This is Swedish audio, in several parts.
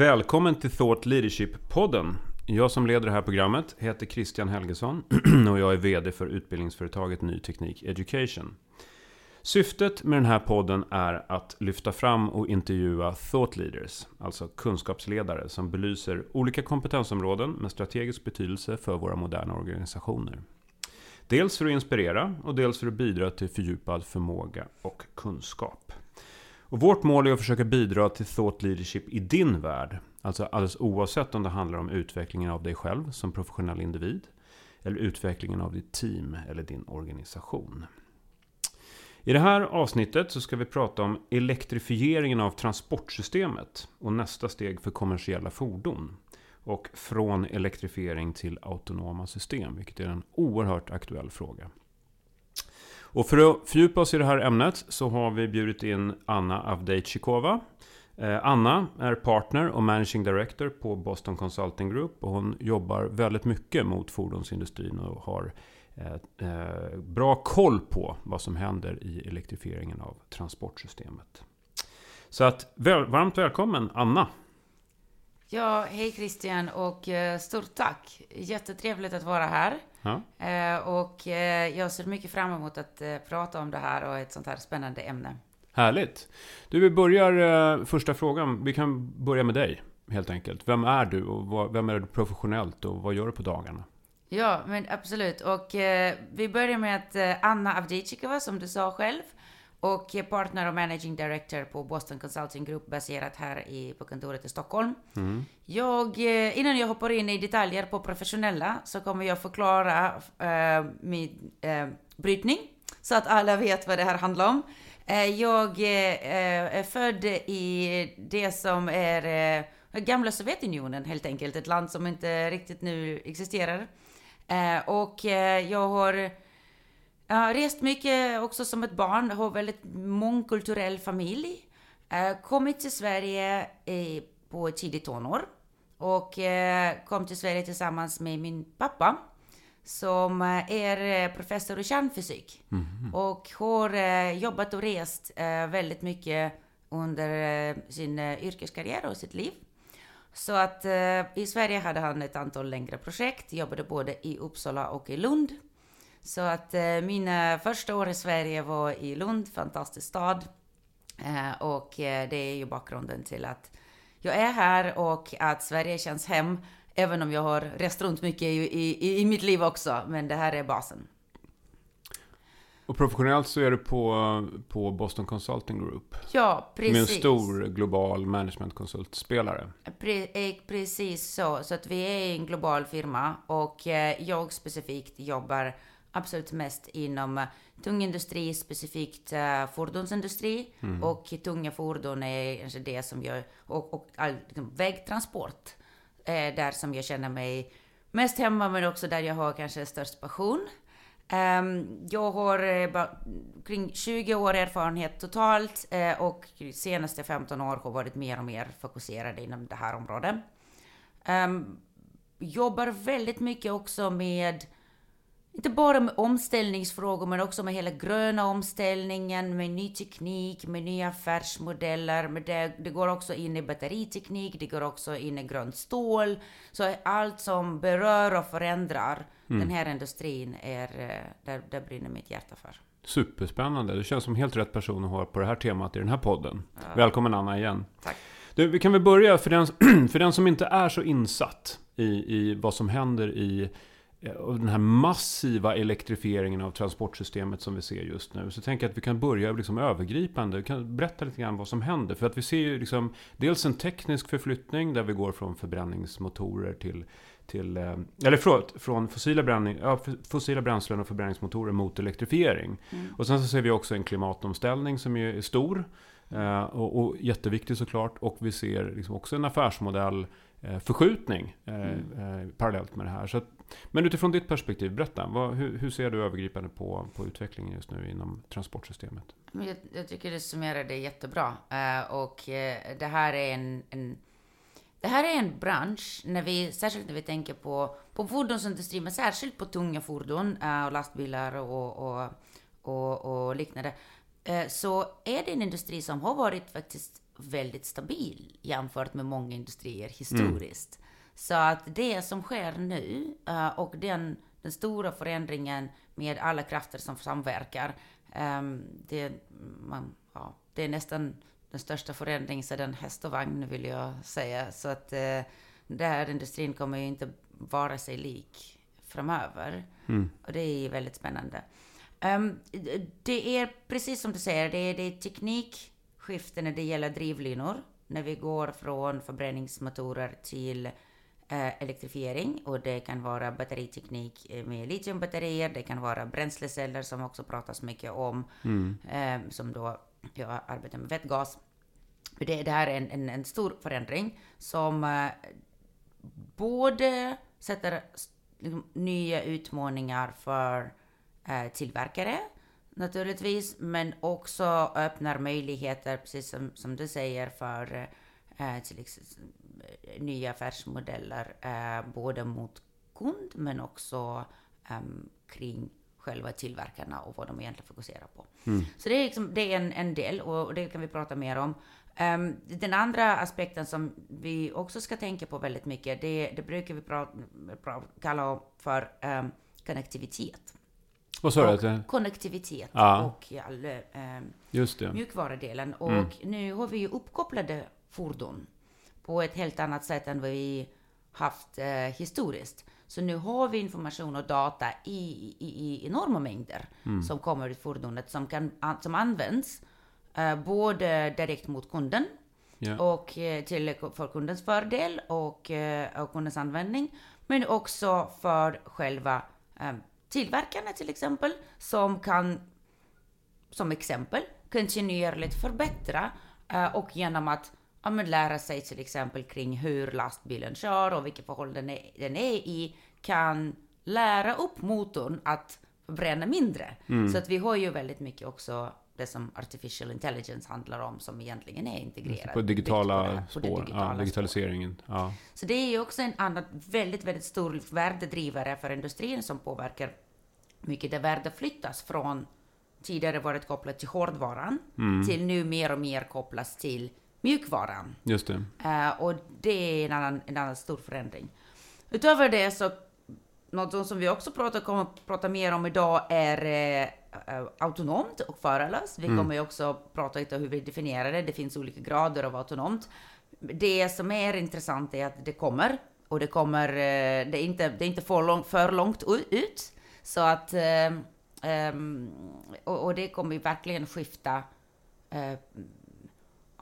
Välkommen till Thought Leadership-podden. Jag som leder det här programmet heter Christian Helgesson och jag är VD för utbildningsföretaget Ny Teknik Education. Syftet med den här podden är att lyfta fram och intervjua thought leaders, alltså kunskapsledare som belyser olika kompetensområden med strategisk betydelse för våra moderna organisationer. Dels för att inspirera och dels för att bidra till fördjupad förmåga och kunskap. Och vårt mål är att försöka bidra till thought leadership i din värld. Alltså alldeles oavsett om det handlar om utvecklingen av dig själv som professionell individ. Eller utvecklingen av ditt team eller din organisation. I det här avsnittet så ska vi prata om elektrifieringen av transportsystemet och nästa steg för kommersiella fordon. Och från elektrifiering till autonoma system, vilket är en oerhört aktuell fråga. Och för att fördjupa oss i det här ämnet så har vi bjudit in Anna Avdejtjikova. Eh, Anna är partner och managing director på Boston Consulting Group och hon jobbar väldigt mycket mot fordonsindustrin och har eh, eh, bra koll på vad som händer i elektrifieringen av transportsystemet. Så att varmt välkommen Anna! Ja, hej Christian och stort tack! Jättetrevligt att vara här. Ja. Eh, och eh, jag ser mycket fram emot att eh, prata om det här och ett sånt här spännande ämne. Härligt! Du, vi börjar första frågan. Vi kan börja med dig, helt enkelt. Vem är du och vem är du professionellt och vad gör du på dagarna? Ja, men absolut. Och vi börjar med att Anna Avdijikova, som du sa själv, och partner och managing director på Boston Consulting Group baserat här i, på kontoret i Stockholm. Mm. Jag, eh, innan jag hoppar in i detaljer på professionella så kommer jag förklara äh, min äh, brytning så att alla vet vad det här handlar om. Äh, jag är född i det som är gamla Sovjetunionen helt enkelt, ett land som inte riktigt nu existerar. och jag har jag har rest mycket också som ett barn, har väldigt mångkulturell familj. Kommit till Sverige på tidigt tonår och eh, kom till Sverige tillsammans med min pappa som eh, är professor i kärnfysik mm. och har jobbat och rest väldigt mycket under sin yrkeskarriär och sitt liv. Så att i Sverige hade han ett antal längre projekt, jobbade både i Uppsala och i Lund. Så att eh, mina första år i Sverige var i Lund, fantastisk stad. Eh, och eh, det är ju bakgrunden till att jag är här och att Sverige känns hem. Även om jag har rest runt mycket i, i, i mitt liv också. Men det här är basen. Och professionellt så är du på, på Boston Consulting Group. Ja, precis. Med en stor global managementkonsultspelare. Pre precis så. Så att vi är en global firma och jag specifikt jobbar absolut mest inom uh, tung industri, specifikt uh, fordonsindustri. Mm. Och tunga fordon är kanske det som jag, och, och all liksom, vägtransport, är där som jag känner mig mest hemma, men också där jag har kanske störst passion. Um, jag har uh, kring 20 år erfarenhet totalt och de senaste 15 år har varit mer och mer fokuserad inom det här området. Um, jobbar väldigt mycket också med inte bara med omställningsfrågor men också med hela gröna omställningen, med ny teknik, med nya affärsmodeller. Men det, det går också in i batteriteknik, det går också in i grönt stål. Så allt som berör och förändrar mm. den här industrin, är, eh, där, där brinner mitt hjärta för. Superspännande. Du känns som helt rätt person att ha på det här temat i den här podden. Ja. Välkommen Anna igen. Tack. Du, vi kan väl börja för den, för den som inte är så insatt i, i vad som händer i och den här massiva elektrifieringen av transportsystemet som vi ser just nu. Så tänker jag att vi kan börja liksom övergripande. Vi kan berätta lite grann vad som händer. För att vi ser ju liksom dels en teknisk förflyttning där vi går från förbränningsmotorer till till, eh, eller förlåt, från fossila, ja, fossila bränslen och förbränningsmotorer mot elektrifiering. Mm. Och sen så ser vi också en klimatomställning som är stor eh, och, och jätteviktig såklart. Och vi ser liksom också en affärsmodell Eh, förskjutning eh, mm. Eh, parallellt med det här. Så men utifrån ditt perspektiv, berätta. Vad, hur, hur, ser du övergripande på, på utvecklingen just nu inom transportsystemet? Jag, jag tycker du summerar det jättebra. och det här är en, en det här är en bransch, när vi, särskilt när vi tänker på, på fordonsindustrin, men särskilt på tunga fordon och lastbilar och, och, och, och liknande, så är det en industri som har varit faktiskt väldigt stabil jämfört med många industrier historiskt. Mm. Så att det som sker nu uh, och den, den stora förändringen med alla krafter som samverkar, um, det, man, ja, det är nästan den största förändringen sedan häst och vagn vill jag säga. Så att uh, där industrin kommer ju inte vara sig lik framöver. Mm. Och det är väldigt spännande. Um, det är precis som du säger, det är, det är teknikskifte när det gäller drivlinor. När vi går från förbränningsmotorer till uh, elektrifiering och det kan vara batteriteknik med litiumbatterier, det kan vara bränsleceller som också pratas mycket om, mm. um, som då jag arbetar med vätgas. Det, det här är en, en, en stor förändring som både sätter liksom, nya utmaningar för eh, tillverkare naturligtvis, men också öppnar möjligheter, precis som, som du säger, för eh, till exempel nya affärsmodeller, eh, både mot kund men också um, kring själva tillverkarna och vad de egentligen fokuserar på. Mm. Så det är, liksom, det är en, en del och det kan vi prata mer om. Um, den andra aspekten som vi också ska tänka på väldigt mycket, det, det brukar vi pra, pra, kalla för um, konnektivitet. Vad sa du? Konnektivitet ja. och all, um, Just det. mjukvarudelen. Och mm. nu har vi ju uppkopplade fordon på ett helt annat sätt än vad vi haft uh, historiskt. Så nu har vi information och data i, i, i enorma mängder mm. som kommer ur fordonet som, kan, som används Eh, både direkt mot kunden yeah. och eh, till, för kundens fördel och, eh, och kundens användning. Men också för själva tillverkarna till exempel, som kan, som exempel, kontinuerligt förbättra och genom att ja, men lära sig till exempel kring hur lastbilen kör och vilka förhållanden den är i, kan lära upp motorn att bränna mindre. Mm. Så att vi har ju väldigt mycket också det som artificial intelligence handlar om, som egentligen är integrerat. På digitala spår, på digitala ja, digitaliseringen. Spår. Ja. Så det är ju också en annan väldigt, väldigt stor värdedrivare för industrin som påverkar mycket där värde flyttas från tidigare varit kopplat till hårdvaran mm. till nu mer och mer kopplas till mjukvaran. Just det. Uh, och det är en annan, en annan stor förändring. Utöver det så något som vi också pratar, kommer att prata mer om idag är eh, autonomt och förarlöst. Vi mm. kommer ju också prata lite om hur vi definierar det. Det finns olika grader av autonomt. Det som är intressant är att det kommer och det kommer, det är inte, det är inte för, lång, för långt ut. Så att, ehm, och, och, det kommer verkligen skifta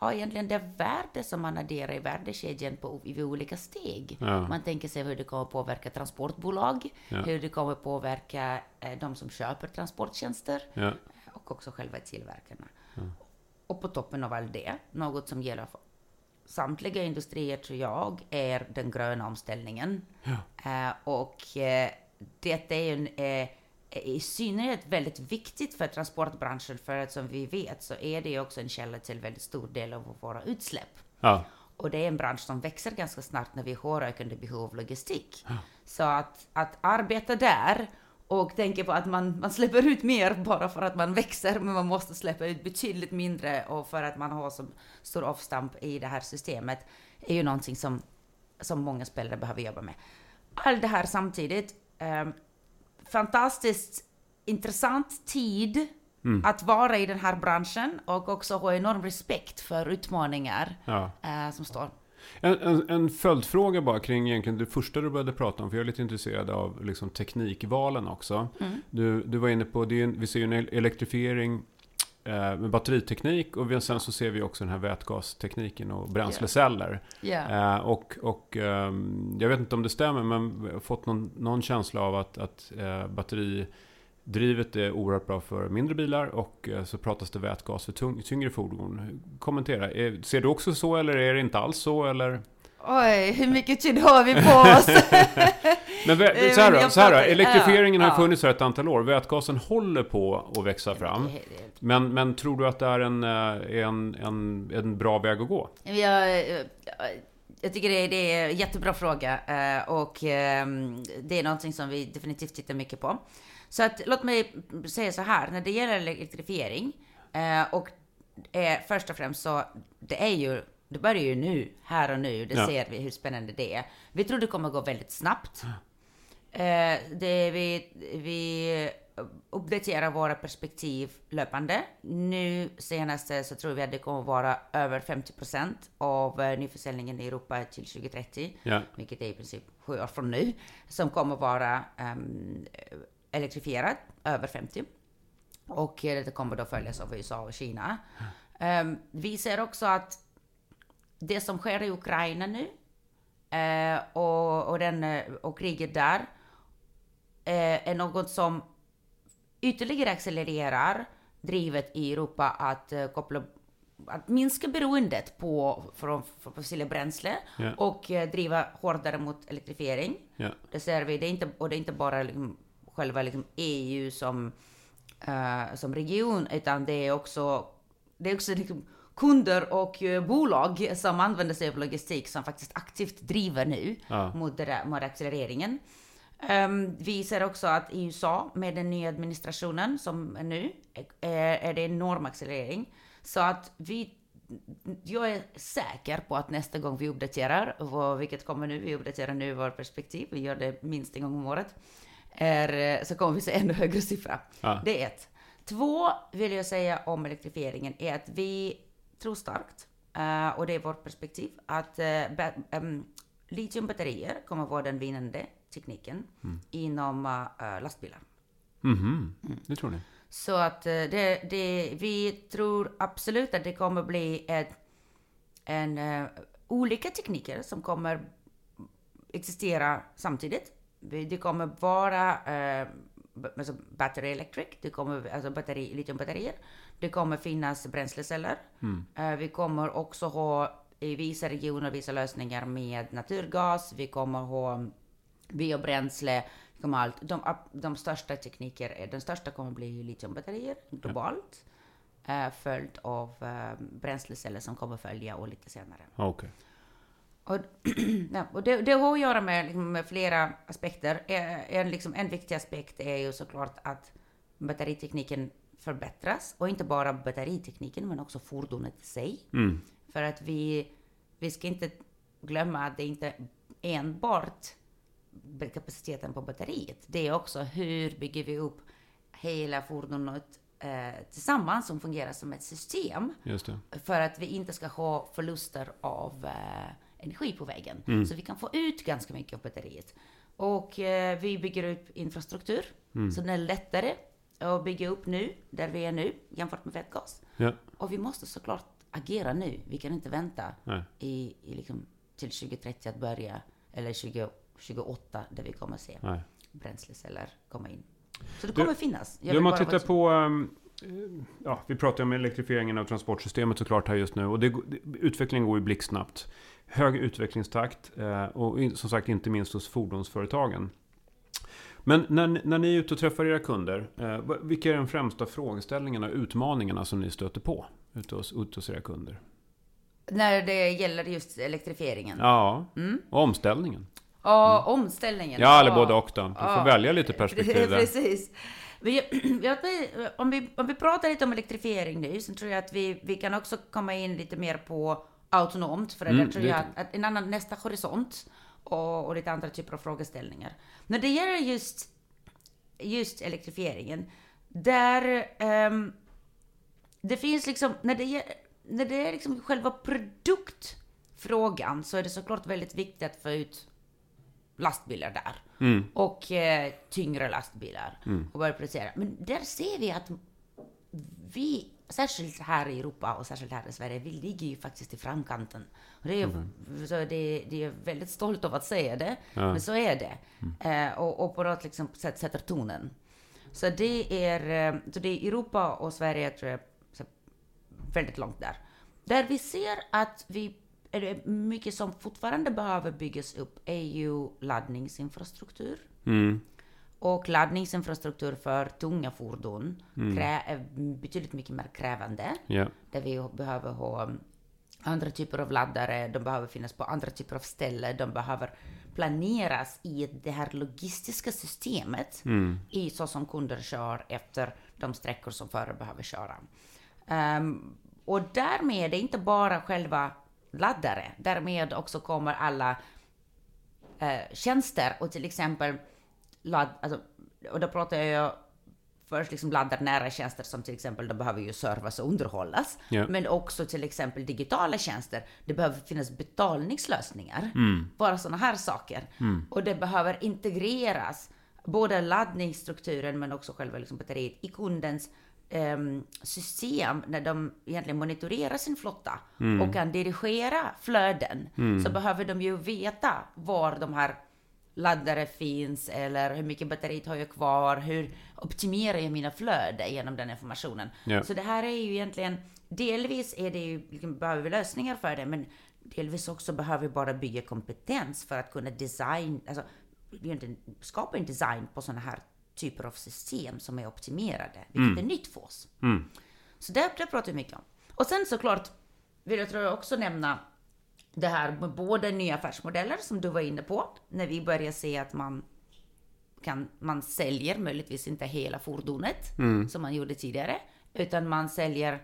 ja, egentligen det värde som man adderar i värdekedjan på, i olika steg. Ja. Man tänker sig hur det kommer påverka transportbolag, ja. hur det kommer påverka eh, de som köper transporttjänster ja. och också själva tillverkarna. Och på toppen av allt det, något som gäller för samtliga industrier tror jag, är den gröna omställningen. Eh, och eh, detta är en eh, i synnerhet väldigt viktigt för transportbranschen för att som vi vet så är det också en källa till väldigt stor del av våra utsläpp. Ja. Och det är en bransch som växer ganska snabbt när vi har ökande behov av logistik. Ja. Så att, att arbeta där och tänka på att man, man släpper ut mer bara för att man växer, men man måste släppa ut betydligt mindre och för att man har så stor avstamp i det här systemet är ju någonting som, som många spelare behöver jobba med. Allt det här samtidigt um, fantastiskt intressant tid mm. att vara i den här branschen och också ha enorm respekt för utmaningar ja. eh, som står. En, en, en följdfråga bara kring egentligen det första du började prata om, för jag är lite intresserad av liksom teknikvalen också. Mm. Du, du var inne på, det, vi ser ju en elektrifiering med batteriteknik och sen så ser vi också den här vätgastekniken och bränsleceller. Yeah. Yeah. och, och ehm, jag vet inte om det stämmer men fått någon, någon känsla av att, att eh, batteridrivet är oerhört bra för mindre bilar och eh, så pratas det vätgas för tyngre fordon. Kommentera, ser du också så eller är det inte alls så eller? Oj, hur mycket tid har vi på oss? men så här, då, så här då, elektrifieringen ja, har funnits för ett antal år. Vätgasen håller på att växa fram. Men, men tror du att det är en, eh, en, en, en bra väg att gå? Jag, jag tycker det är, det är en jättebra fråga eh, och ehm, det är någonting som vi definitivt tittar mycket på. Så att låt mig säga så här, när det gäller elektrifiering eh, och först och främst så det är ju, det börjar ju nu, här och nu. Det Ja. ser vi hur spännande det är. Vi tror det kommer gå väldigt snabbt. Eh, det vi, vi uppdaterar våra perspektiv löpande. Nu senaste så tror vi att det kommer vara över 50% av eh, nyförsäljningen i Europa till 2030 Ja. vilket är i princip sju år från nu, som kommer vara um, elektrifierad, över 50. Och eh, det kommer då följas av USA och Kina. Ehm, vi ser också att det som sker i Ukraina nu eh, och, och, den, eh, och kriget där eh, är något som ytterligare accelererar drivet i Europa att eh, koppla att minska beroendet på, från, från fossila bränsle Ja. och eh, driva hårdare mot elektrifiering. Ja. Det ser vi, det är inte, och det är inte bara liksom själva liksom EU som, eh, som region, utan det är också, det är också liksom kunder och eh, bolag som använder sig av logistik som faktiskt aktivt driver nu Ja. mot, det där, mot accelereringen. Um, vi ser också att i USA med den nya administrationen som är nu är, är det enorm accelerering. Så att vi, jag är säker på att nästa gång vi uppdaterar, vilket kommer nu, vi uppdaterar nu vår perspektiv, vi gör det minst en gång om året, är, eh, så kommer vi se ännu högre siffra. Ja. Det är ett. Två vill jag säga om elektrifieringen är att vi tror starkt, eh, och det är vårt perspektiv, att uh, um, litiumbatterier kommer vara den vinnande tekniken inom eh, lastbilar. Mhm. Det tror ni? Så att det, det, vi tror absolut att det kommer bli ett, en, eh, olika tekniker som kommer existera samtidigt. Det kommer vara b- alltså battery electric, det kommer, alltså batteri, litiumbatterier. Det kommer finnas bränsleceller. Eh, vi kommer också ha i vissa regioner vissa lösningar med naturgas. Vi kommer ha biobränsle. vi kommer allt. De, de största tekniker, är- den största kommer bli litiumbatterier globalt. Eh, följt av eh, bränsleceller som kommer följa och lite senare. Okej. Och, ja, och det, det har att göra med, liksom, med flera aspekter. Eh, En, liksom, en viktig aspekt är ju såklart att batteritekniken förbättras. Och inte bara batteritekniken, men också fordonet i sig. Mm. För att vi, vi ska inte glömma att det inte enbart kapaciteten på batteriet. Det är också hur bygger vi upp hela fordonet eh, tillsammans som fungerar som ett system för att vi inte ska ha förluster av eh, energi på vägen. Så vi kan få ut ganska mycket av batteriet. Och eh, vi bygger upp infrastruktur, så den är lättare att bygga upp nu, där vi är nu, jämfört med vätgas. Ja. Och vi måste såklart agera nu. Vi kan inte vänta Nej. i, i liksom, till 2030 att börja, eller 2028 där vi kommer se Nej. bränsleceller komma in. Så det Du- kommer finnas. Jag Du, om man tittar på... eh, Ja, vi pratar om elektrifieringen av transportsystemet såklart här just nu. Och det- utvecklingen går ju blixtsnabbt. Hög utvecklingstakt eh, och som sagt inte minst hos fordonsföretagen. Men när, när ni är ute och träffar era kunder, eh, vilka är de främsta frågeställningarna och utmaningarna som ni stöter på ute hos, ute hos era kunder? När det gäller just elektrifieringen. Ja, Mm. och omställningen. Och omställningen. Ja, eller Ja. både och då. Du får Ja. välja lite perspektiv där. Precis. Vi, om, vi, om vi pratar lite om elektrifiering nu, så tror jag att vi, vi kan också komma in lite mer på autonomt, för Mm, där tror jag att, en annan nästa horisont och, och lite andra typer av frågeställningar. När det gäller just, just elektrifieringen, där ehm, det finns liksom, när det, när det är liksom själva produktfrågan så är det såklart väldigt viktigt att få ut lastbilar där. Mm. Och eh, tyngre lastbilar. Och börja producera. Men där ser vi att vi, särskilt här i Europa och särskilt här i Sverige, vi ligger ju faktiskt i framkanten. Och det, är, så det, det är väldigt stolt av att säga det, Ja. men så är det. Eh, och, och på något liksom sätt sätter tonen. Så det är, eh, så det är Europa och Sverige tror jag, väldigt långt där. Där vi ser att vi, det mycket som fortfarande behöver byggas upp är ju laddningsinfrastruktur. Mm. Och laddningsinfrastruktur för tunga fordon krä- är betydligt mycket mer krävande. Ja. Där vi behöver ha um, andra typer av laddare, de behöver finnas på andra typer av ställen, de behöver planeras i det här logistiska systemet Mm. i så som kunder kör efter de sträckor som förare behöver köra. Ehm, och därmed är det inte bara själva laddare, därmed också kommer alla eh, tjänster och till exempel ladd, alltså, och då pratar jag först liksom laddar nära tjänster som till exempel de behöver ju servas och underhållas. Ja. Men också till exempel digitala tjänster. Det behöver finnas betalningslösningar. Mm. Bara sådana här saker. Och det behöver integreras. Både laddningsstrukturen men också själva liksom batteriet i kundens ehm, system när de egentligen monitorerar sin flotta och kan dirigera flöden. Så behöver de ju veta var de här laddare finns eller hur mycket batteriet har jag kvar, hur optimerar jag mina flöden genom den informationen. Ja. Så det här är ju egentligen, delvis är det ju, liksom, behöver vi lösningar för det, men delvis också behöver vi bara bygga kompetens för att kunna design, alltså skapa en design på sådana här typer av system som är optimerade, vilket är nytt för oss. Mm. Så det, det pratar vi mycket om. Och sen såklart vill jag tror jag också nämna det här med både nya affärsmodeller som du var inne på, när vi börjar se att man kan, man säljer möjligtvis inte hela fordonet som man gjorde tidigare, utan man säljer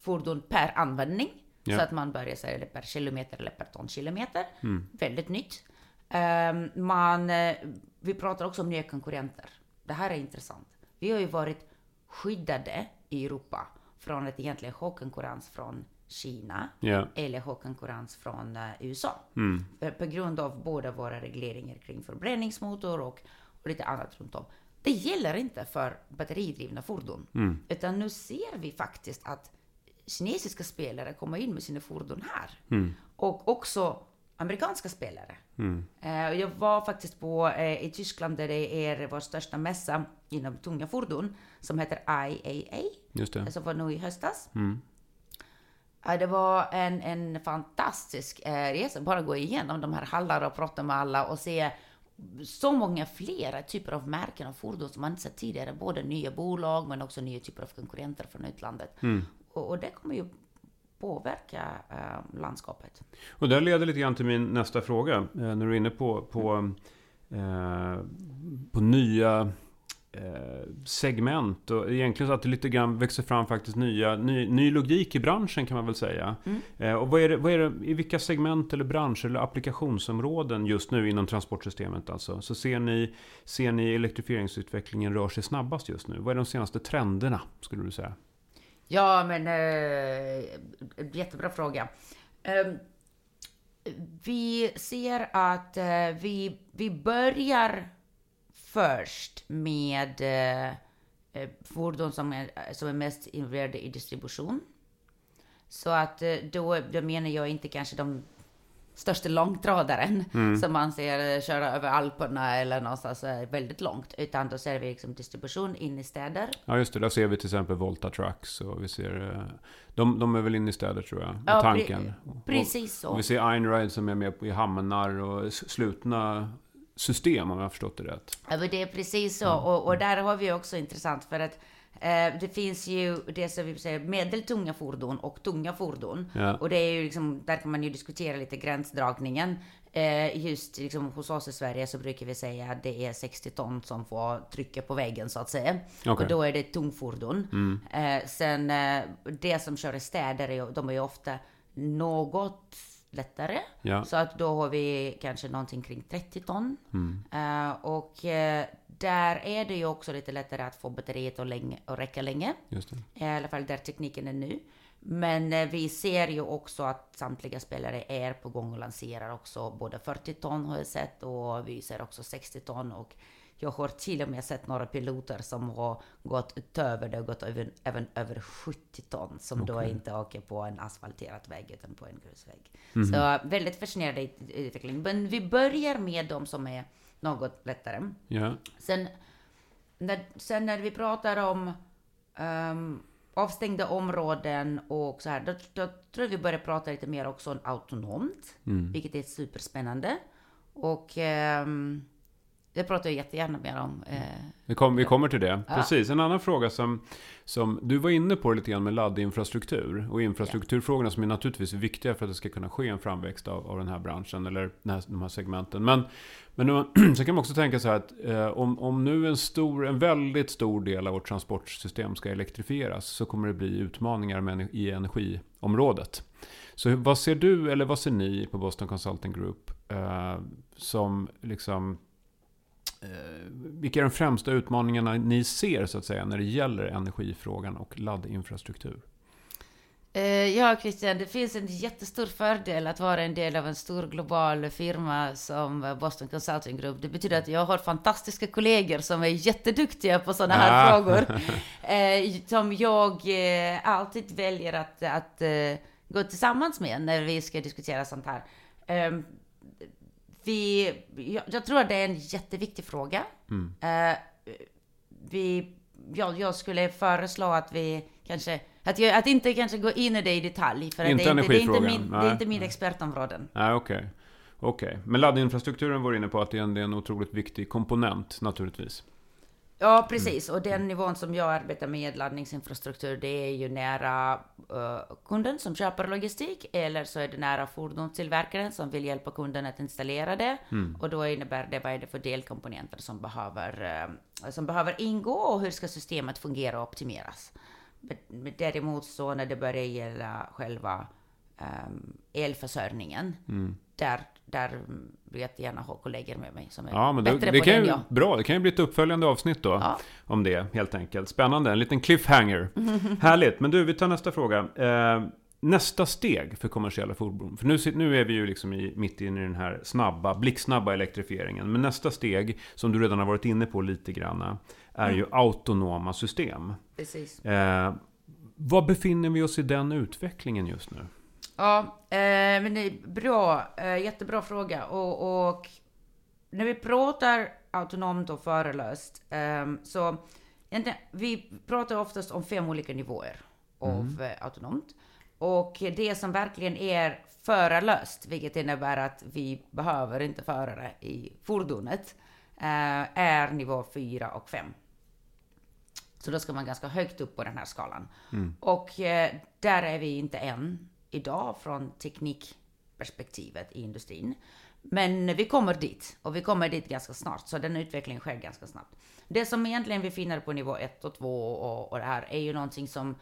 fordon per användning. Ja. Så att man börjar sälja det per kilometer eller per tonkilometer. Väldigt nytt. Ehm, man, eh, vi pratar också om nya konkurrenter. Det här är intressant. Vi har ju varit skyddade i Europa från att egentligen ha konkurrens från Kina Ja. eller ha konkurrens från eh, USA. Mm. För, på grund av båda våra regleringar kring förbränningsmotor och, och lite annat runt om. Det gäller inte för batteridrivna fordon. Mm. Utan nu ser vi faktiskt att kinesiska spelare kommer in med sina fordon här. Mm. Och också amerikanska spelare. Mm. Och Jag var faktiskt på, eh, i Tyskland där det är vår största mässa inom tunga fordon som heter IAA, Just det. som var nu i höstas. Mm. Ja, det var en, en fantastisk eh, resa, bara gå igenom de här hallarna och prata med alla och se så många flera typer av märken och fordon som man inte sett tidigare. Både nya bolag men också nya typer av konkurrenter från utlandet. Mm. Och, och det kommer ju påverka eh, landskapet. Och det leder lite grann till min nästa fråga. Eh, när du är inne på, på, eh, på nya segment. Och egentligen så att det lite grann växer fram faktiskt nya, ny, ny logik i branschen kan man väl säga. Mm. Eh, och vad är, det, vad är det, i vilka segment eller branscher eller applikationsområden just nu inom transportsystemet alltså? Så ser ni, ser ni elektrifieringsutvecklingen rör sig snabbast just nu? Vad är de senaste trenderna skulle du säga? Ja, men eh, jättebra fråga. Eh, vi ser att eh, vi, vi börjar först med eh, eh, fordon som är, som är mest involverade i distribution. Så att eh, då, då menar jag inte kanske de största långtradaren som man ser eh, köra över Alperna eller någonstans väldigt långt. Utan då ser vi liksom distribution in i städer. Ja just det, där ser vi till exempel Volta Trucks och vi ser... De, de är väl inne i städer tror jag, med Ja, pre- tanken. Precis så. Och vi ser Einride som är med i hamnar och slutna system om jag har förstått det rätt. Ja, men det är precis så. Och, och där har vi också intressant för att eh, det finns ju det som vi säger medeltunga fordon och tunga fordon. Ja. Och det är ju liksom, där kan man ju diskutera lite gränsdragningen. Eh, just liksom hos oss i Sverige så brukar vi säga att det är 60 ton som får trycka på väggen så att säga. Okej. Och då är det tungfordon. Eh, sen eh, det som kör i städer, är, de är ju ofta något lättare. Ja. Så att då har vi kanske någonting kring 30 ton. Eh, och eh, där är det ju också lite lättare att få batteriet att, länge, att räcka länge. Just det. I alla fall där tekniken är nu. Men eh, vi ser ju också att samtliga spelare är på gång och lanserar också både 40 ton har jag sett och vi ser också 60 ton och jag har till och med sett några piloter som har gått utöver det och gått över, även över 70 ton som då Okej. inte åker på en asfalterad väg utan på en grusväg. Så väldigt fascinerande utveckling. Men vi börjar med de som är något lättare. Ja. Sen när, sen när vi pratar om ehm, avstängda områden och så här, då, då tror jag vi börjar prata lite mer också om autonomt, Mm. vilket är superspännande. Och ehm, det pratar jag jättegärna mer om. Eh, vi, kom, vi kommer till det. Ja. Precis. En annan fråga som, som du var inne på lite grann med laddinfrastruktur. Och infrastrukturfrågorna som är naturligtvis viktiga för att det ska kunna ske en framväxt av, av den här branschen eller här, de här segmenten. Men, men man, så kan man också tänka så här att eh, om, om nu en, stor, en väldigt stor del av vårt transportsystem ska elektrifieras så kommer det bli utmaningar med, i energiområdet. Så vad ser du, eller vad ser ni på Boston Consulting Group eh, som liksom vilka är de främsta utmaningarna ni ser så att säga när det gäller energifrågan och laddinfrastruktur? Eh, ja, Christian, det finns en jättestor fördel att vara en del av en stor global firma som Boston Consulting Group. Det betyder att jag har fantastiska kollegor som är jätteduktiga på sådana här Ah. frågor. Eh, som jag eh, alltid väljer att, att eh, gå tillsammans med när vi ska diskutera sånt här. Vi, jag, jag tror att det är en jätteviktig fråga. Mm. Eh, vi, ja, jag skulle föreslå att vi kanske, att, jag, att inte kanske gå in i det i detalj. För Inte det, är inte, det, är inte min, det nej. är inte min expertområden. Nej, okej. Okej. Men laddinfrastrukturen var inne på att det är en, det är en otroligt viktig komponent naturligtvis. Ja, precis. Och den nivån som jag arbetar med laddningsinfrastruktur, det är ju nära eh, kunden som köper logistik, eller så är det nära fordonstillverkaren som vill hjälpa kunden att installera det. Och då innebär det, vad är det för delkomponenter som behöver, eh, som behöver ingå och hur ska systemet fungera och optimeras. Men- Däremot så när det börjar gälla själva um, elförsörjningen, där, där vill jag jättegärna ha kollegor med mig som är Ja, men det, bättre det på kan det än jag. bra. Det kan ju bli ett uppföljande avsnitt då. Ja. Om det, helt enkelt. Spännande. En liten cliffhanger. Härligt. Men du, vi tar nästa fråga. Eh, nästa steg för kommersiella fordon. För nu, nu är vi ju liksom i, mitt inne i den här snabba, blixtsnabba elektrifieringen. Men nästa steg, som du redan har varit inne på lite grann, är ju autonoma system. Precis. Eh, var befinner vi oss i den utvecklingen just nu? Ja, eh, men det är bra, eh, jättebra fråga. Och, och när vi pratar autonomt och förarlöst, eh, så vi pratar oftast om fem olika nivåer av eh, autonomt. Och det som verkligen är förarlöst, vilket innebär att vi behöver inte förare i fordonet, är nivå 4 och 5. Så då ska man ganska högt upp på den här skalan. Och eh, där är vi inte än idag från teknikperspektivet i industrin. Men vi kommer dit och vi kommer dit ganska snart, så den utvecklingen sker ganska snabbt. Det som egentligen vi finner på nivå 1 och 2 och, och det här är ju någonting som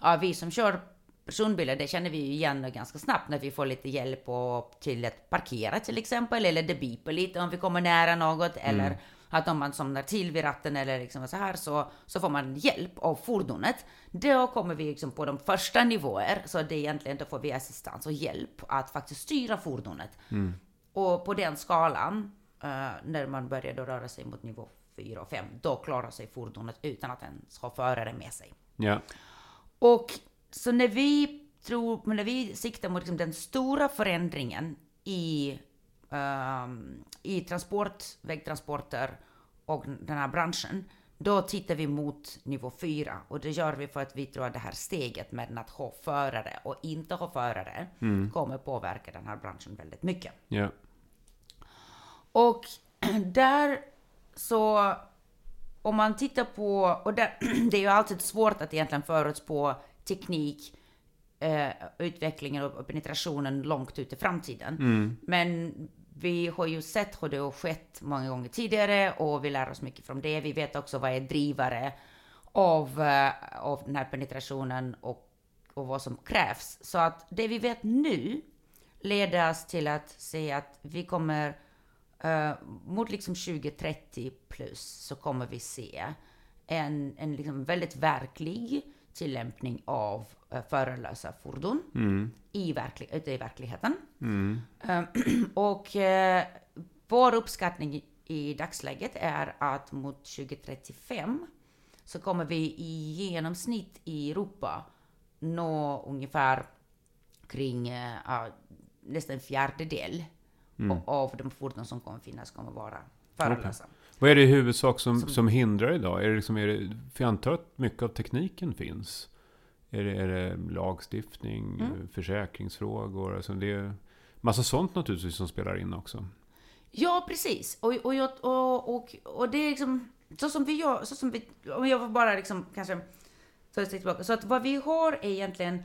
ja, vi som kör personbilar, det känner vi ju igen ganska snabbt när vi får lite hjälp och, till att parkera till exempel, eller det biper lite om vi kommer nära något, eller mm att om man somnar till vid ratten eller liksom så här så, så får man hjälp av fordonet. Då kommer vi liksom på de första nivåer, så det är egentligen då får vi assistans och hjälp att faktiskt styra fordonet. Och på den skalan, eh, när man börjar då röra sig mot nivå 4 och 5, då klarar sig fordonet utan att ens ha förare med sig. Ja. Och så när vi tror, när vi siktar mot liksom den stora förändringen i, ehm, i transport, vägtransporter och den här branschen, då tittar vi mot nivå 4 och det gör vi för att vi tror att det här steget med att ha förare och inte ha förare kommer påverka den här branschen väldigt mycket. Ja. Och där så, om man tittar på, och där, det är ju alltid svårt att egentligen förutspå teknik, eh, utvecklingen och penetrationen långt ut i framtiden. Men vi har ju sett hur det har skett många gånger tidigare och vi lär oss mycket från det. Vi vet också vad är drivare av, eh, av den här penetrationen och, och vad som krävs. Så att det vi vet nu leder oss till att se att vi kommer eh, mot liksom 2030 plus så kommer vi se en, en liksom väldigt verklig tillämpning av uh, förarlösa fordon i, verklig, ute i verkligheten. Eh, och eh, vår uppskattning i- dagsläget är att mot 2035 så kommer vi i genomsnitt i Europa nå ungefär kring eh, ja, nästan en fjärdedel av- av de fordon som kommer finnas kommer vara förarlösa. Vad är det i huvudsak som, som hindrar idag? Är det liksom, är det, för jag antar att mycket av tekniken finns. Är det, är det lagstiftning, Mm. försäkringsfrågor? Alltså det är massa sånt naturligtvis som spelar in också. Ja, precis. Och, och, jag- och, och, och det är liksom så som vi gör, så som vi, om jag bara liksom kanske ta ett steg tillbaka. Så att vad vi har är egentligen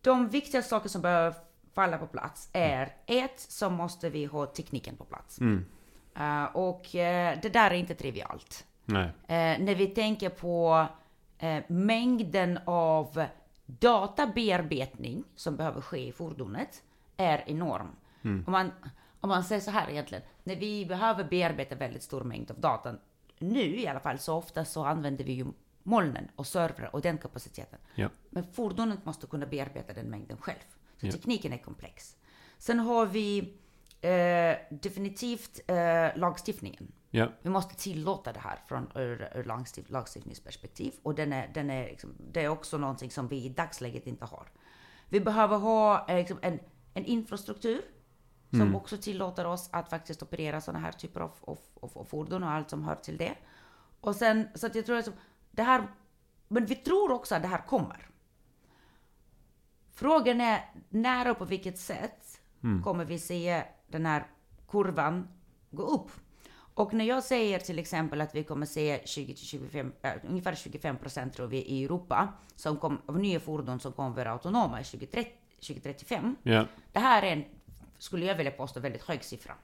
de viktiga saker som behöver falla på plats är ett, så måste vi ha tekniken på plats. Mm. Eh, och eh, det där är inte trivialt. Nej. Eh, när vi tänker på mängden av databearbetning som behöver ske i fordonet är enorm. Om, man, om man säger så här egentligen, när vi behöver bearbeta väldigt stor mängd av data, nu i alla fall, så ofta så använder vi ju molnen och servrar och den kapaciteten. Ja. Men fordonet måste kunna bearbeta den mängden själv. Så Ja. tekniken är komplex. Sen har vi eh, definitivt eh, lagstiftningen. Ja. Vi måste tillåta det här från ur, ur lagstift, lagstiftningsperspektiv. Och den är, den är liksom, det är också någonting som vi i dagsläget inte har. Vi behöver ha eh, liksom en, en infrastruktur som också tillåter oss att faktiskt operera sådana här typer av, av, av, av fordon och allt som hör till det. Och sen, så att jag tror att det här, men vi tror också att det här kommer. Frågan är när och på vilket sätt kommer vi se den här kurvan gå upp? Och när jag säger till exempel att vi kommer se 20-25, äh, ungefär 25 procent tror vi i Europa som kom, av nya fordon som kommer vara autonoma i 2030, 2035. Ja. Det här är en, skulle jag vilja påstå, väldigt hög siffra.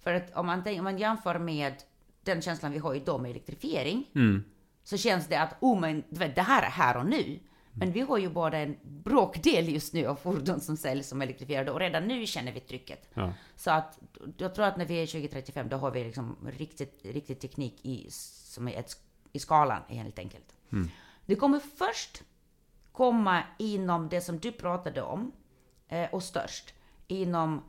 För att om man, om man jämför med den känslan vi har idag med elektrifiering, Mm. så känns det att oh, men, det här är här och nu. Men vi har ju bara en bråkdel just nu av fordon som säljs som elektrifierade och redan nu känner vi trycket. Ja. Så att jag tror att när vi är 2035 då har vi liksom riktigt, riktigt teknik i, som är ett, i skalan helt enkelt. Det kommer först komma inom det som du pratade om eh, och störst inom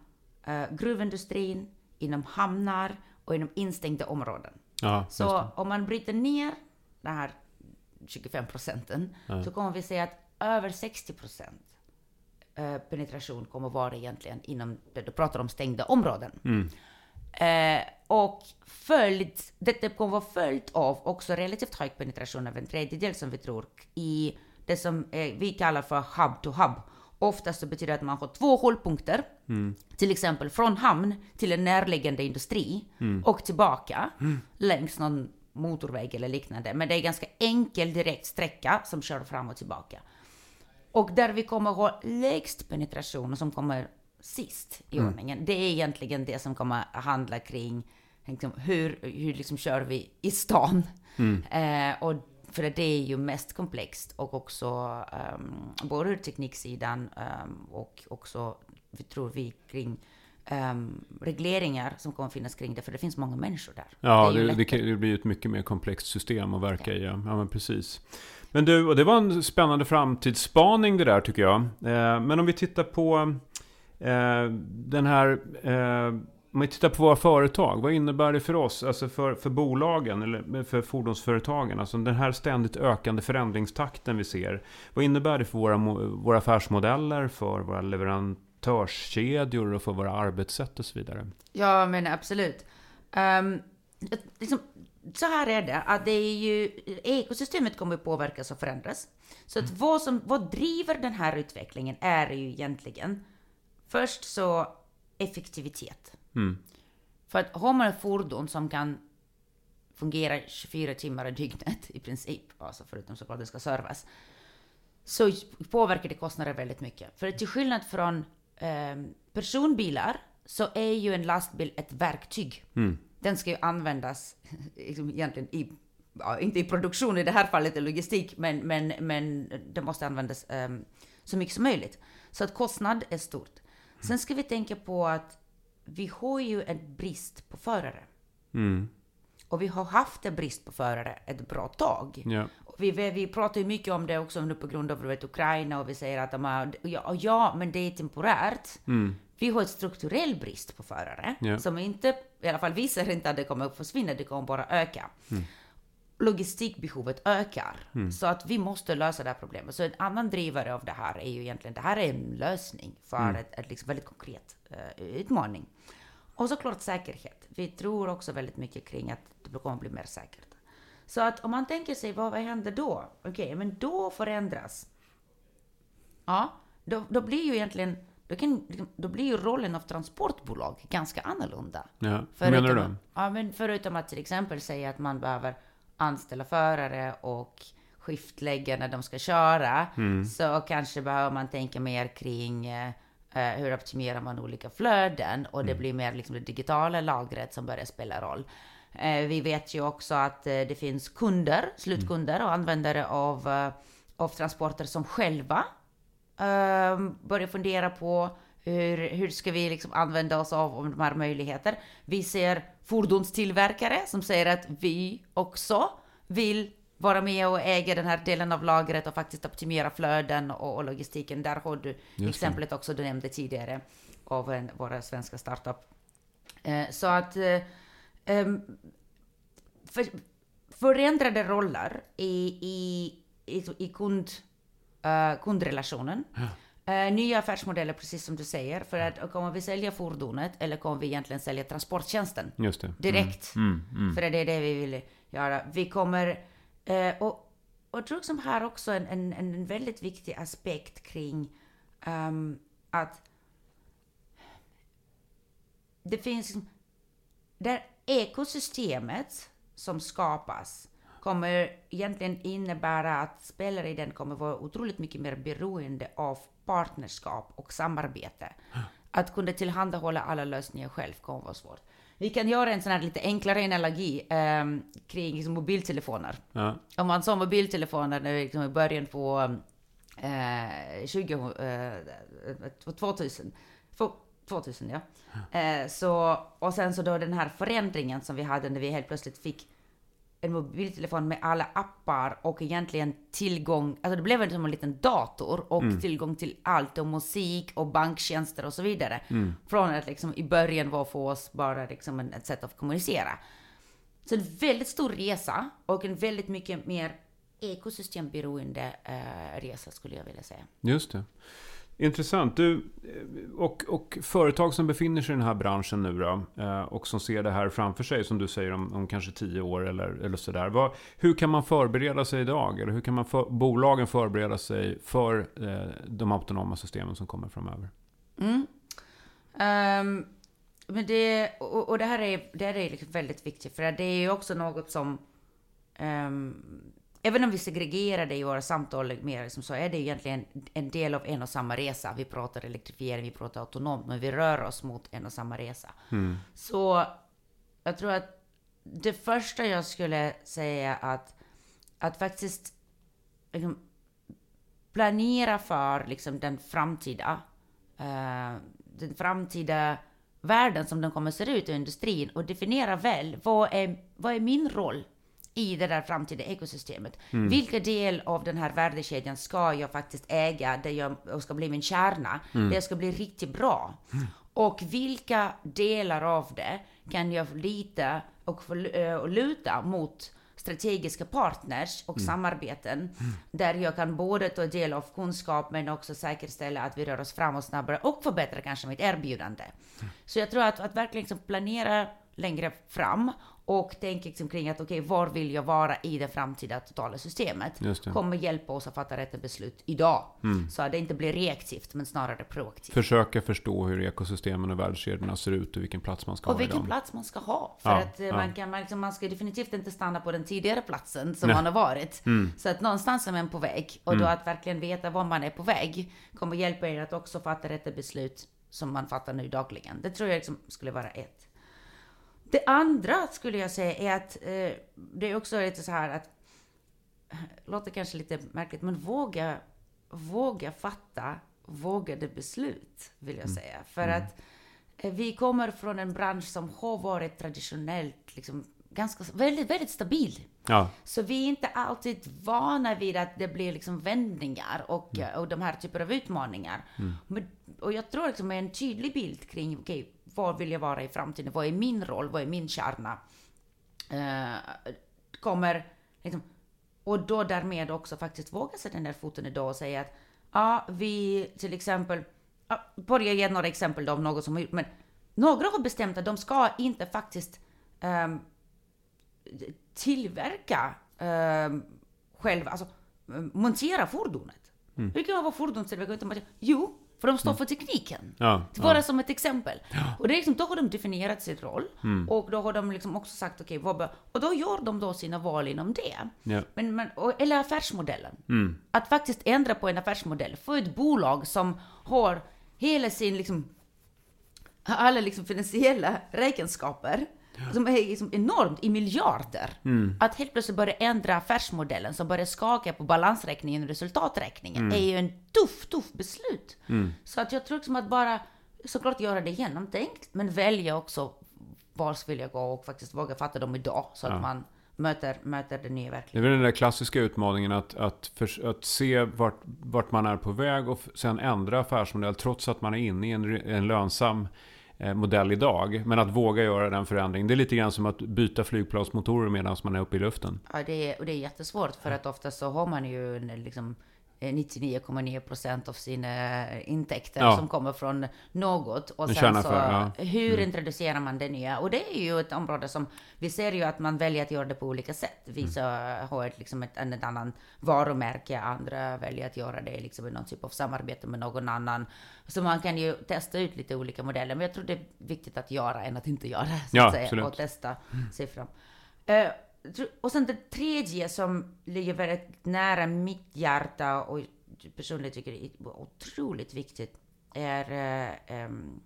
eh, gruvindustrin, inom hamnar och inom instängda områden. Ja, Så det. om man bryter ner de här 25 procenten så kommer vi se att över 60 procent eh, penetration kommer vara egentligen inom du pratar om stängda områden. Mm. Eh, och följd, detta kommer vara följt av också relativt hög penetration av en tredjedel som vi tror i det som eh, vi kallar för hub to hub. Oftast så betyder det att man har två hållpunkter, till exempel från hamn till en närliggande industri och tillbaka längs någon motorväg eller liknande. Men det är ganska enkel direkt sträcka som kör fram och tillbaka. Och där vi kommer ha lägst penetration som kommer sist i ordningen, det är egentligen det som kommer handla kring liksom, hur, hur liksom kör vi i stan. Eh, och för det är ju mest komplext och också um, både ur tekniksidan um, och också, vi tror vi, kring um, regleringar som kommer finnas kring det, för det finns många människor där. Ja, det, det, kan, det blir ett mycket mer komplext system att verka i. Ja, ja men precis. Men du, och det var en spännande framtidsspaning det där tycker jag. Eh, men om vi tittar på eh, den här... Eh, om vi tittar på våra företag, vad innebär det för oss? Alltså för, för bolagen, eller för fordonsföretagen? Alltså den här ständigt ökande förändringstakten vi ser. Vad innebär det för våra, våra affärsmodeller, för våra leverantörskedjor och för våra arbetssätt och så vidare? Ja, men absolut. Um, liksom, så här är det, att det är ju, ekosystemet kommer påverkas och förändras. Så att vad, som, vad driver den här utvecklingen är ju egentligen först så effektivitet. Mm. För att har man ett fordon som kan fungera 24 timmar i dygnet i princip, alltså förutom såklart det ska servas, så påverkar det kostnader väldigt mycket. För till skillnad från ehm, personbilar så är ju en lastbil ett verktyg. Mm. Den ska ju användas liksom, egentligen i, ja, inte i produktion i det här fallet, i logistik, men, men, men det måste användas ehm, så mycket som möjligt. Så att kostnad är stort. Sen ska vi tänka på att vi har ju en brist på förare. Mm. Och vi har haft en brist på förare ett bra tag. Ja. Vi, vi, pratar ju mycket om det också nu på grund av vet, Ukraina och vi säger att de har, ja, ja, men det är temporärt. Mm. Vi har ett strukturell brist på förare Ja. som inte, i alla fall vi ser inte att det kommer att försvinna, det kommer bara öka. Logistikbehovet ökar, så att vi måste lösa det här problemet. Så en annan drivare av det här är ju egentligen, det här är en lösning för ett, ett liksom väldigt konkret uh, utmaning. Och såklart säkerhet. Vi tror också väldigt mycket kring att det kommer att bli mer säkert. Så att om man tänker sig, vad, vad händer då? Okej, men då förändras Ja, då, då blir ju egentligen då, kan, då blir ju rollen av transportbolag ganska annorlunda. Ja. Hur menar du? Ja, men förutom att till exempel säga att man behöver anställa förare och skiftlägga när de ska köra, Mm. så kanske behöver man tänka mer kring eh, eh, hur optimerar man olika flöden och det blir mer liksom det digitala lagret som börjar spela roll. Eh, vi vet ju också att eh, det finns kunder, slutkunder och användare av, eh, av transporter som själva börjar fundera på hur, hur ska vi liksom använda oss av, de här möjligheter. Vi ser fordonstillverkare som säger att vi också vill vara med och äga den här delen av lagret och faktiskt optimera flöden och, och logistiken. Där har du det. exemplet också du nämnde tidigare av en, våra svenska startup. Eh, så att eh, för, förändrade roller i, i, i, i kund, eh, kundrelationen. Eh, nya affärsmodeller, precis som du säger. För att kommer vi sälja fordonet eller kommer vi egentligen sälja transporttjänsten? Just det. direkt. Mm, mm. För det är det vi vill göra. Vi kommer... Eh, och, och jag tror som här också en, en, en väldigt viktig aspekt kring ehm, att det finns... liksom- Det ekosystemet som skapas kommer egentligen innebära att spelare i den kommer vara otroligt mycket mer beroende av partnerskap och samarbete. Att kunna tillhandahålla alla lösningar själv kommer vara svårt. Vi kan göra en sån här lite enklare analogi ehm, kring liksom, mobiltelefoner. Ja. Om man sa mobiltelefoner när vi liksom i början på eh, 20, eh, 2000, få- 2000 ja. Eh, så, och sen så då den här förändringen som vi hade när vi helt plötsligt fick en mobiltelefon med alla appar och egentligen tillgång, alltså det blev en som en liten dator och tillgång till allt och musik och banktjänster och så vidare. Från att liksom i början var för oss bara liksom en, ett sätt att kommunicera. Så en väldigt stor resa och en väldigt mycket mer ekosystemberoende eh, resa skulle jag vilja säga. Just det. Intressant. Du, och, och företag som befinner sig i den här branschen nu då, eh, och som ser det här framför sig, som du säger om, om kanske tio år eller, eller sådär. Vad, hur kan man förbereda sig idag? Eller hur kan man för, bolagen förbereda sig för eh, de autonoma systemen som kommer framöver? Mm. Um, men det, och, och det här är, det här är liksom väldigt viktigt, för det är ju också något som... um, även om vi segregerar det i våra samtal mer, liksom, så är det egentligen en del av en och samma resa. Vi pratar elektrifiering, vi pratar autonomt, men vi rör oss mot en och samma resa. Så jag tror att det första jag skulle säga att, att faktiskt liksom, planera för liksom, den framtida eh, den framtida världen som den kommer att se ut i industrin och definiera väl vad är, vad är min roll i det där framtida ekosystemet. Vilka del av den här värdekedjan ska jag faktiskt äga, där jag ska bli min kärna, där jag ska bli riktigt bra. Och vilka delar av det kan jag lita och, eh, och luta mot strategiska partners och samarbeten där jag kan både ta del av kunskap men också säkerställa att vi rör oss framåt snabbare och förbättra kanske mitt erbjudande. Så jag tror att, att verkligen liksom planera längre fram och tänka liksom kring att okej, var vill jag vara i det framtida totala systemet? Kommer hjälpa oss att fatta rätt beslut idag. Så att det inte blir reaktivt men snarare proaktivt. Försöka förstå hur ekosystemen och värdekedjorna ser ut och vilken plats man ska Och ha i vilken plats man ska ha. För Ja, att eh, ja. man, kan, man, liksom, man ska definitivt inte stanna på den tidigare platsen som Nej. man har varit. Mm. Så att någonstans är man på väg. Och då att verkligen veta var man är på väg kommer hjälpa er att också fatta rätt beslut som man fattar nu dagligen. Det tror jag liksom skulle vara ett. Det andra skulle jag säga är att eh, det är också lite så här att låter kanske lite märkligt, men våga, våga fatta vågade beslut, vill jag säga. För att eh, vi kommer från en bransch som har varit traditionellt liksom ganska, väldigt, väldigt stabil. Ja, Så vi är inte alltid vana vid att det blir liksom vändningar och, och de här typer av utmaningar. Men, och jag tror liksom med en tydlig bild kring, okej, var vill jag vara i framtiden? Vad är min roll? Vad är min kärna? Eh, kommer liksom, och då därmed också faktiskt våga sätta den där foten idag och säga att ja, vi till exempel, ja, börja ge några exempel då om något som har gjort, men några har bestämt att de ska inte faktiskt ehm, tillverka um, själva, alltså eh, montera fordonet. Hur kan man vara fordonstillverkare? Jo, För de står för tekniken. Ja, Bara ja. som ett exempel. Och det är liksom, då har de definierat sin roll. Mm. Och då har de liksom också sagt, okej, vad bör... Och då gör de då sina val inom det. Ja. Men, men, och, eller affärsmodellen. Mm. Att faktiskt ändra på en affärsmodell. Få ett bolag som har hela sin, liksom, alla liksom finansiella räkenskaper. Som är liksom enormt i miljarder. Mm. Att helt plötsligt börja ändra affärsmodellen som börjar skaka på balansräkningen och resultaträkningen Mm. är ju en tuff, tuff beslut. Så att jag tror liksom att bara såklart göra det genomtänkt, men välja också var vill jag gå och faktiskt våga fatta dem idag så att man möter, möter den nya Det verkligheten. är väl den där klassiska utmaningen att, att, för, att se vart, vart man är på väg och sen ändra affärsmodell trots att man är inne i en, en lönsam modell idag. Men att våga göra den förändringen. Det är lite grann som att byta flygplansmotorer medan man är uppe i luften. Ja, det är, och det är jättesvårt för att ofta så har man ju en, liksom eh, 99,9 procent av sina intäkter Ja. som kommer från något. Och En sen så, kärnaffär, ja. Mm. hur introducerar man det nya? Och det är ju ett område som, vi ser ju att man väljer att göra det på olika sätt. Vissa Mm. har ett, liksom ett, ett annan varumärke, andra väljer att göra det liksom i någon typ av samarbete med någon annan. Så man kan ju testa ut lite olika modeller, men jag tror det är viktigt att göra än att inte göra, så Ja, att säga, absolut. och testa sig fram. Eh, tro- och sen det tredje som ligger väldigt nära mitt hjärta och personligen tycker är otroligt viktigt är eh, em,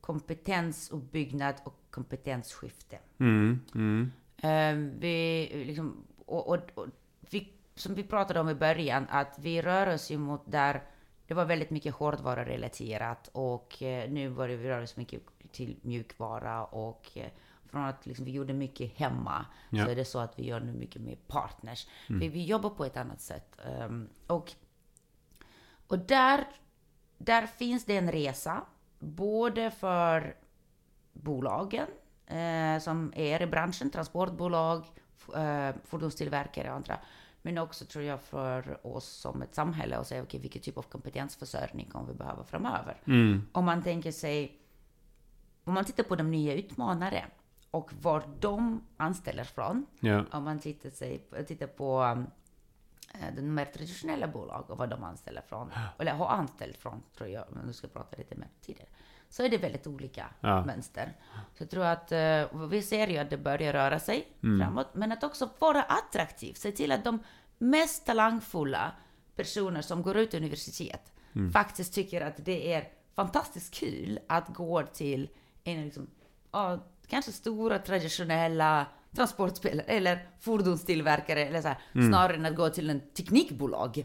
kompetensuppbyggnad och kompetensskifte. Mm, mm, Eh, vi, liksom, och, och, och vi, som vi pratade om i början, att vi rör oss ju mot där det var väldigt mycket hårdvarurelaterat och eh, nu börjar vi röra oss mycket till mjukvara och eh, från att liksom, vi gjorde mycket hemma Ja. så är det så att vi gör nu mycket med partners. Vi, vi jobbar på ett annat sätt. ehm, och och där, där finns det en resa, både för bolagen eh, som är i branschen, transportbolag, eh, fordonstillverkare och andra. Men också tror jag för oss som ett samhälle att säga okej, vilken typ av kompetensförsörjning kommer vi behöva framöver? mm, Om man tänker sig, om man tittar på de nya utmanare och var de anställer från, ja. om man tittar, sig, tittar på um, eh, den mer traditionella bolag och vad de anställer från, eller har anställt från, tror jag, om du ska prata lite mer tidigare, så är det väldigt olika Ja. mönster. Så jag tror att eh, vi ser ju att det börjar röra sig framåt, men att också vara attraktiv, se till att de mest talangfulla personer som går ut universitet faktiskt tycker att det är fantastiskt kul att gå till en liksom, ja, kanske stora traditionella transportspelare eller fordonstillverkare eller så här, snarare än att gå till en teknikbolag.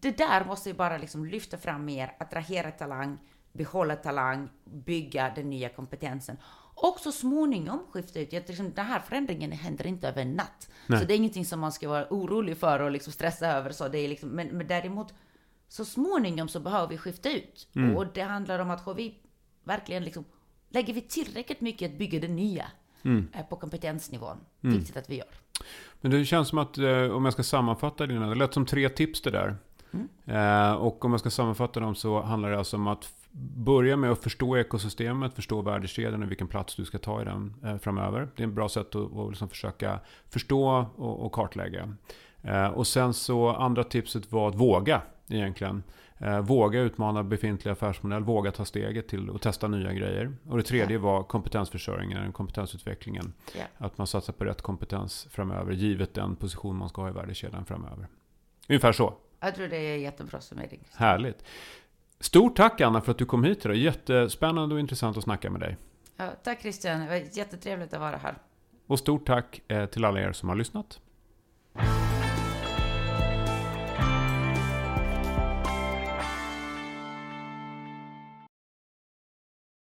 Det där måste ju bara liksom lyfta fram mer, attrahera talang, behålla talang, bygga den nya kompetensen. Och så småningom skifta ut. Jag, liksom, den här förändringen händer inte över en natt. Nej. Så det är ingenting som man ska vara orolig för och liksom stressa över. Så det är liksom, men, men däremot så småningom så behöver vi skifta ut. Och det handlar om att har vi verkligen liksom, lägger vi tillräckligt mycket att bygga det nya eh, på kompetensnivån. Viktigt att vi gör. Men det känns som att eh, om jag ska sammanfatta dina, det lät som tre tips det där. Eh, och om jag ska sammanfatta dem så handlar det alltså om att börja med att förstå ekosystemet, förstå värdekedjan och vilken plats du ska ta i den framöver. Det är ett bra sätt att, att liksom försöka förstå och, och kartlägga. Och sen så andra tipset var att våga egentligen. Eh, våga utmana befintlig affärsmodell, våga ta steget till att testa nya grejer. Och det tredje var kompetensförsörjningen, kompetensutvecklingen. Ja. Att man satsar på rätt kompetens framöver, givet den position man ska ha i värdekedjan framöver. Ungefär så. Jag tror det är jättebra summering. Härligt. Stort tack Anna för att du kom hit idag. Jättespännande och intressant att snacka med dig. Ja, tack Christian, det var jättetrevligt att vara här. Och stort tack eh, till alla er som har lyssnat.